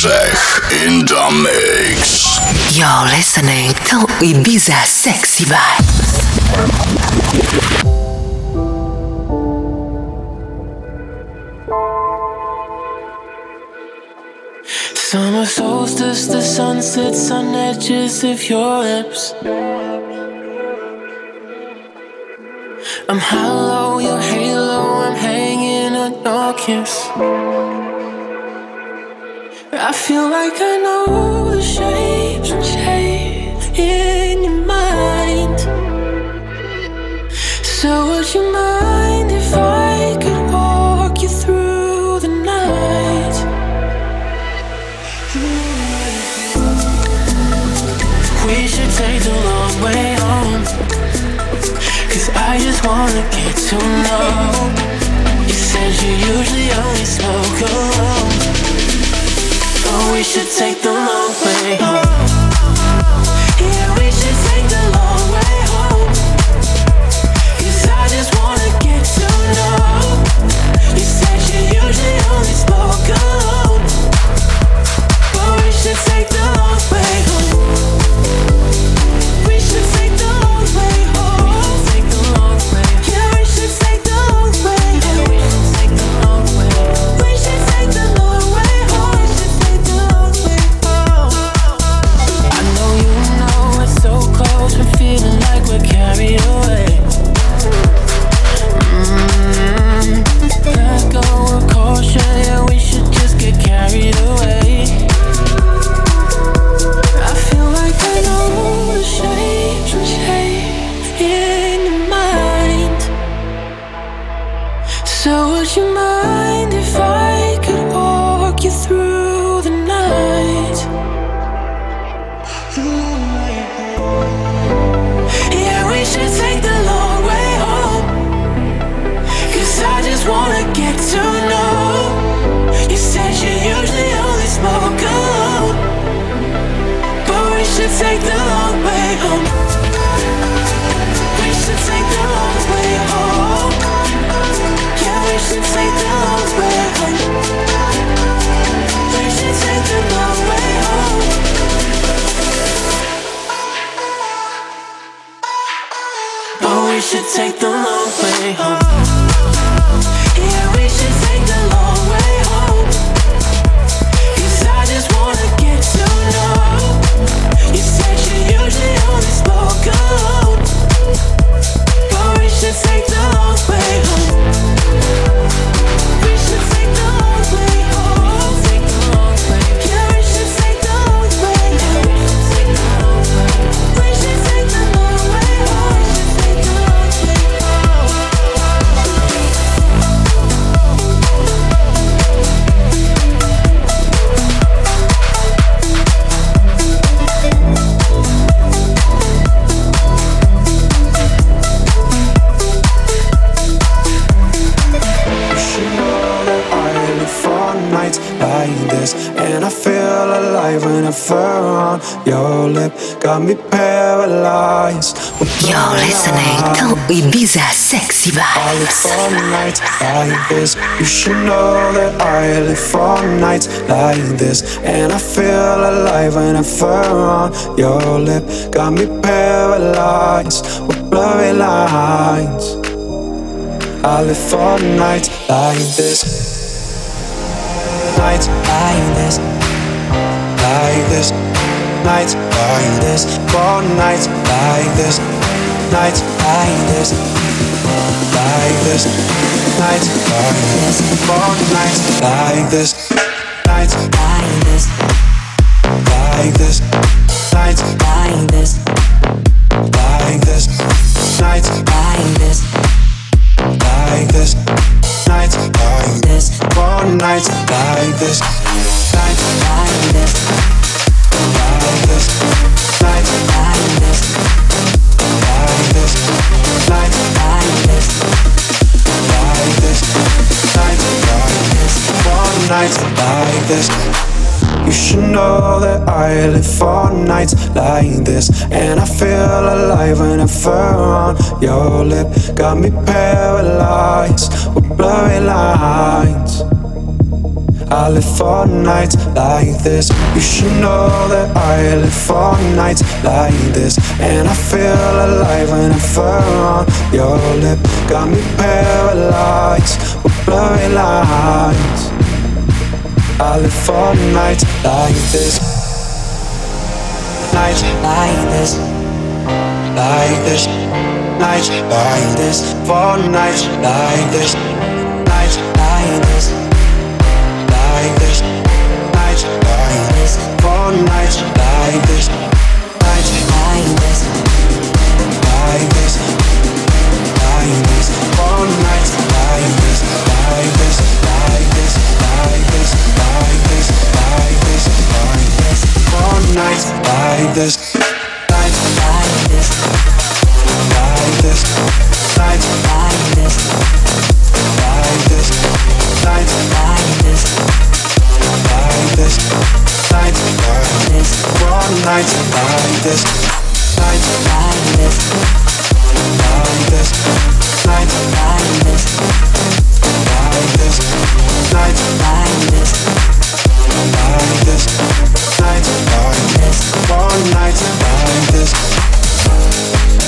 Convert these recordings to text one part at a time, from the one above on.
Grzech in the mix. You're listening to Ibiza Sexy Vibes. Summer solstice, the sun sets on edges of your lips. I'm hollow, your halo, I'm hanging on your kiss. I feel like I know the shapes and shades in your mind. So would you mind if I could walk you through the night? We should take the long way home. Cause I just wanna get to know. You said you usually only smoke alone. We should take the long way like this. And I feel alive when I fur on your lip. Got me paralyzed with blurry lines. I live for nights like this. Nights like this. Like this. Nights like this. For nights like this. Nights like this. Like this. Nights like this. For nights like this Nights like this. Like this. Nights like this. Like this. Nights like this. Like this, nights like this, for nights like this, nights like this. You should know that I live for nights like this And I feel alive when I fur on your lip Got me paralyzed with blurry lines I live for nights like this. You should know that I live for nights like this. And I feel alive whenever on your lip. Got me paralyzed with blurry lines. I live for nights like this. Nights like this. Like this. Nights like this. For nights like this. Nights like this like this, nights like this, for nights like this, this, nights like nights like this, one nights like this.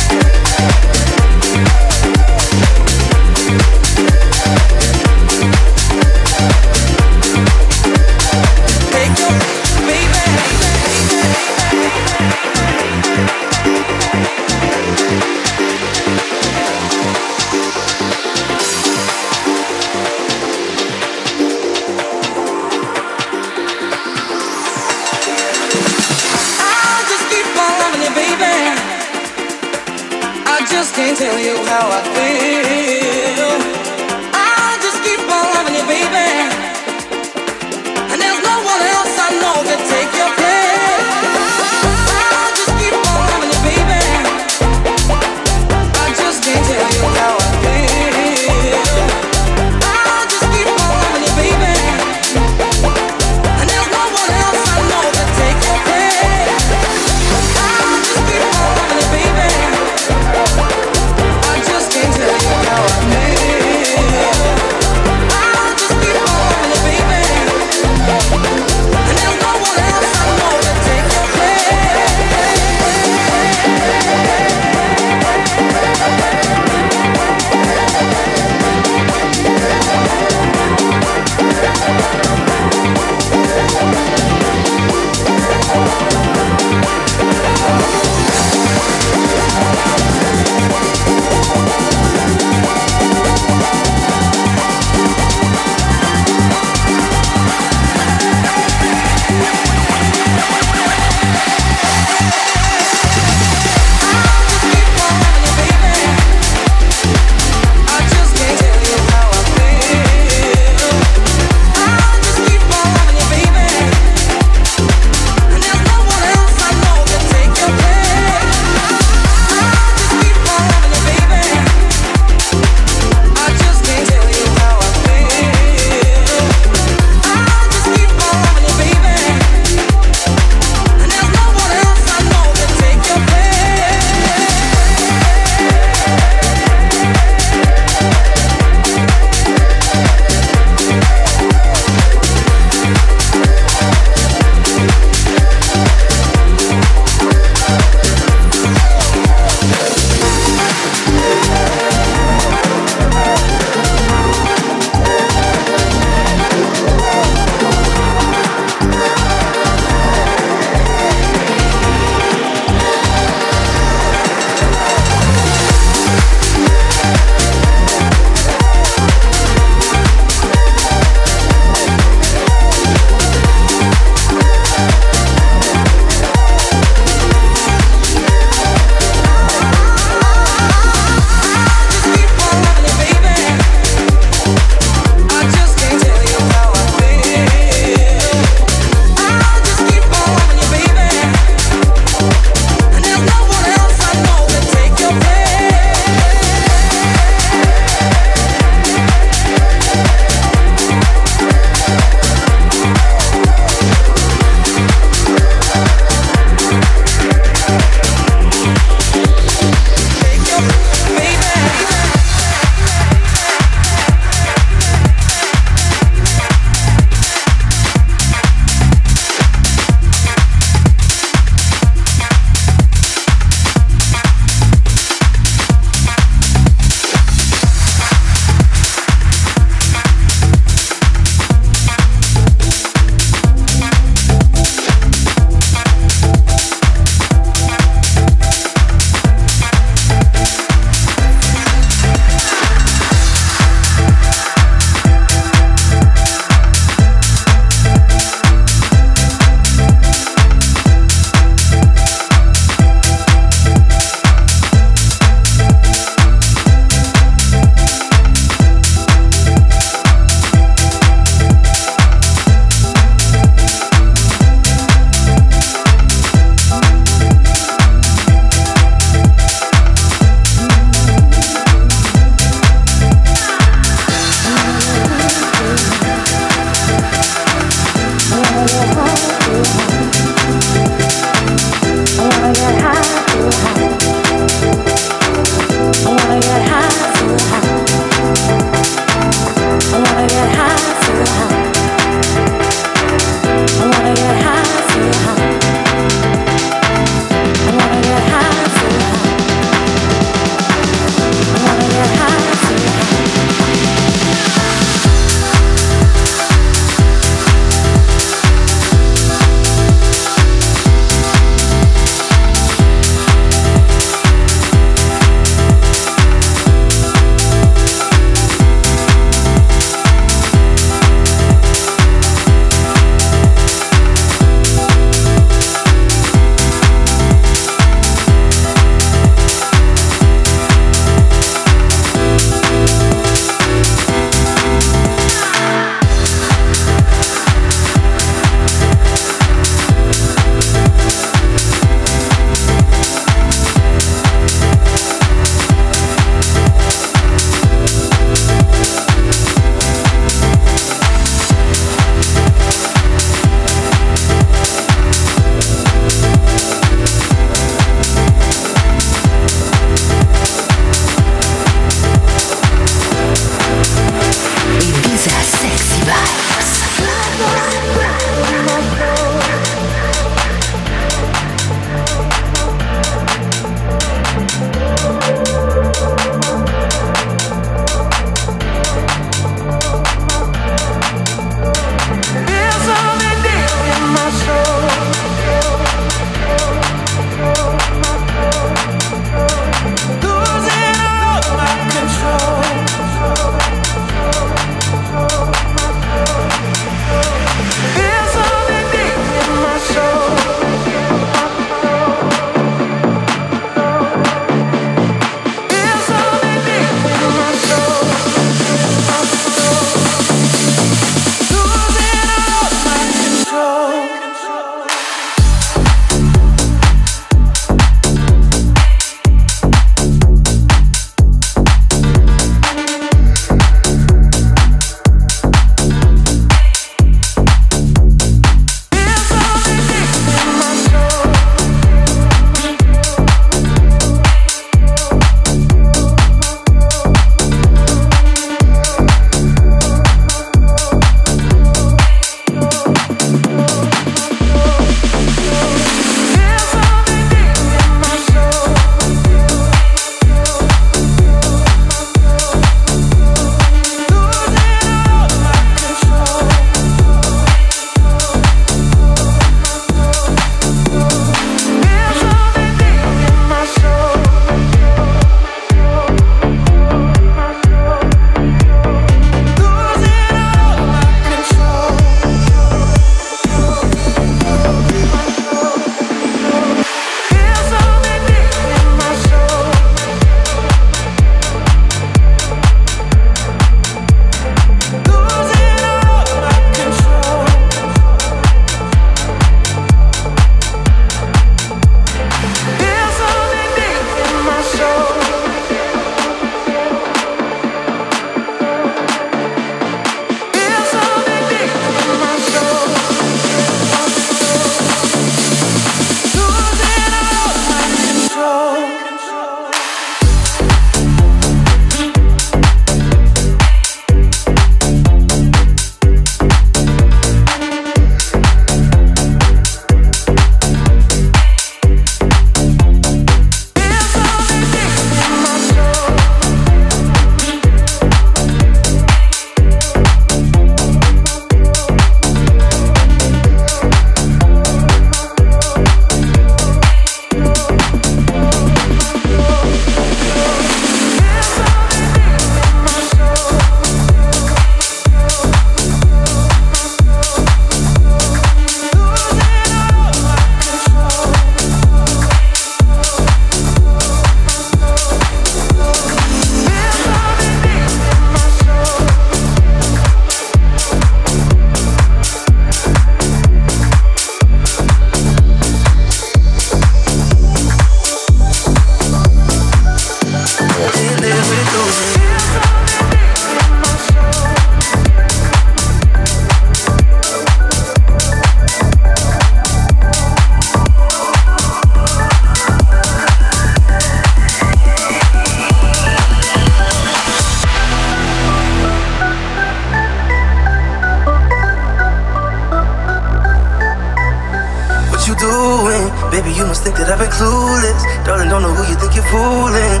clueless. Darling, don't know who you think you're fooling.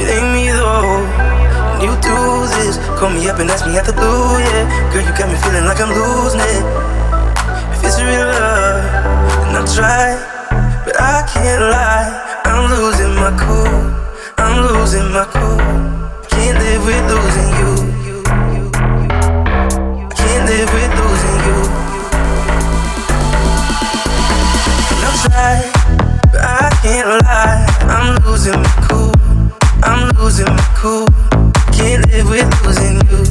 It ain't me though. When you do this, call me up and ask me how to do it. Girl, you got me feeling like I'm losing it. If it's real love, then I'll try. But I can't lie, I'm losing my cool. I'm losing my cool. I Can't live with losing you. Can't live with losing you. And I'll try can't lie, I'm losing my cool. I'm losing my cool. Can't live with losing you.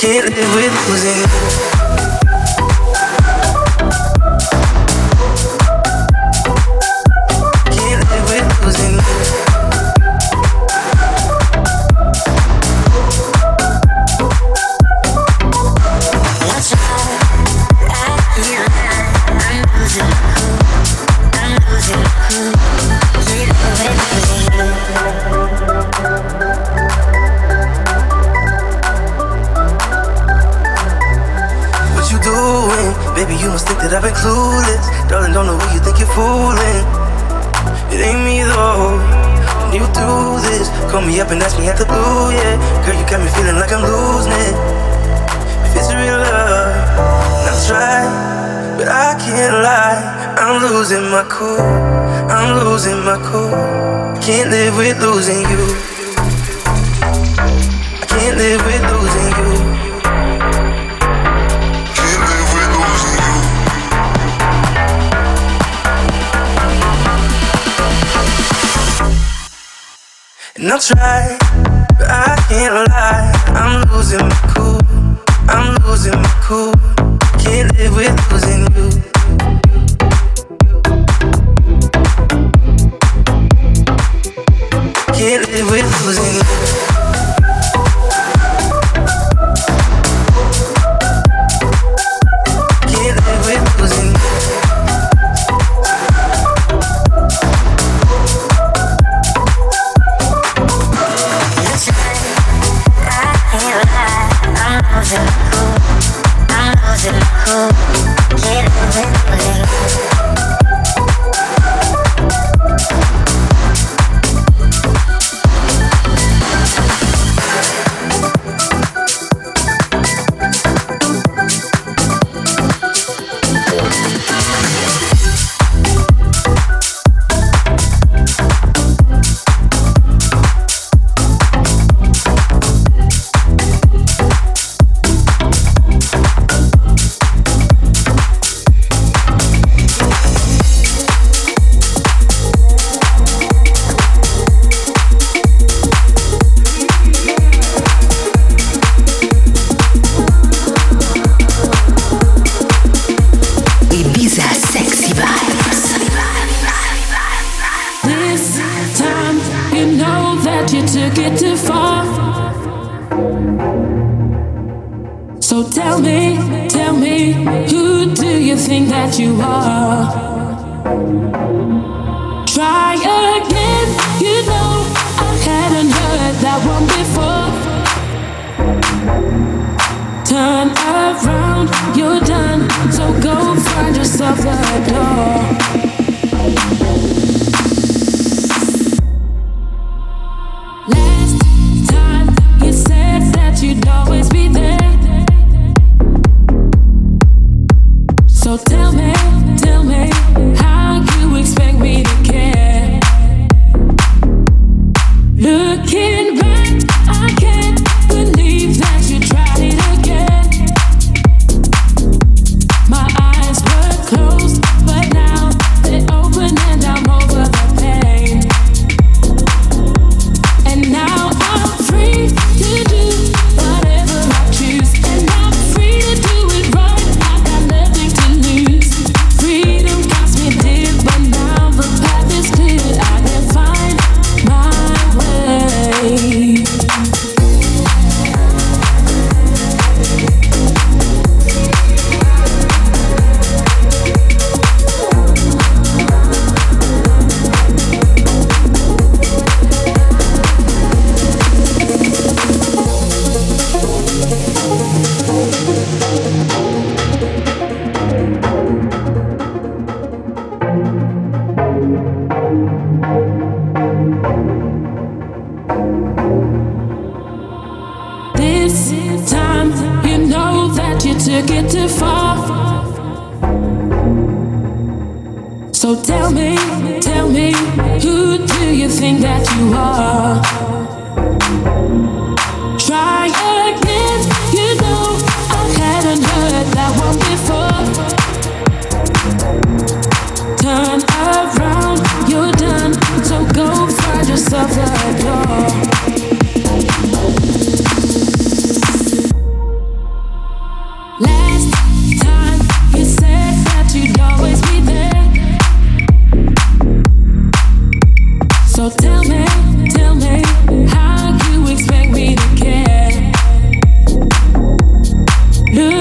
Can't live with losing you.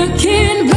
working.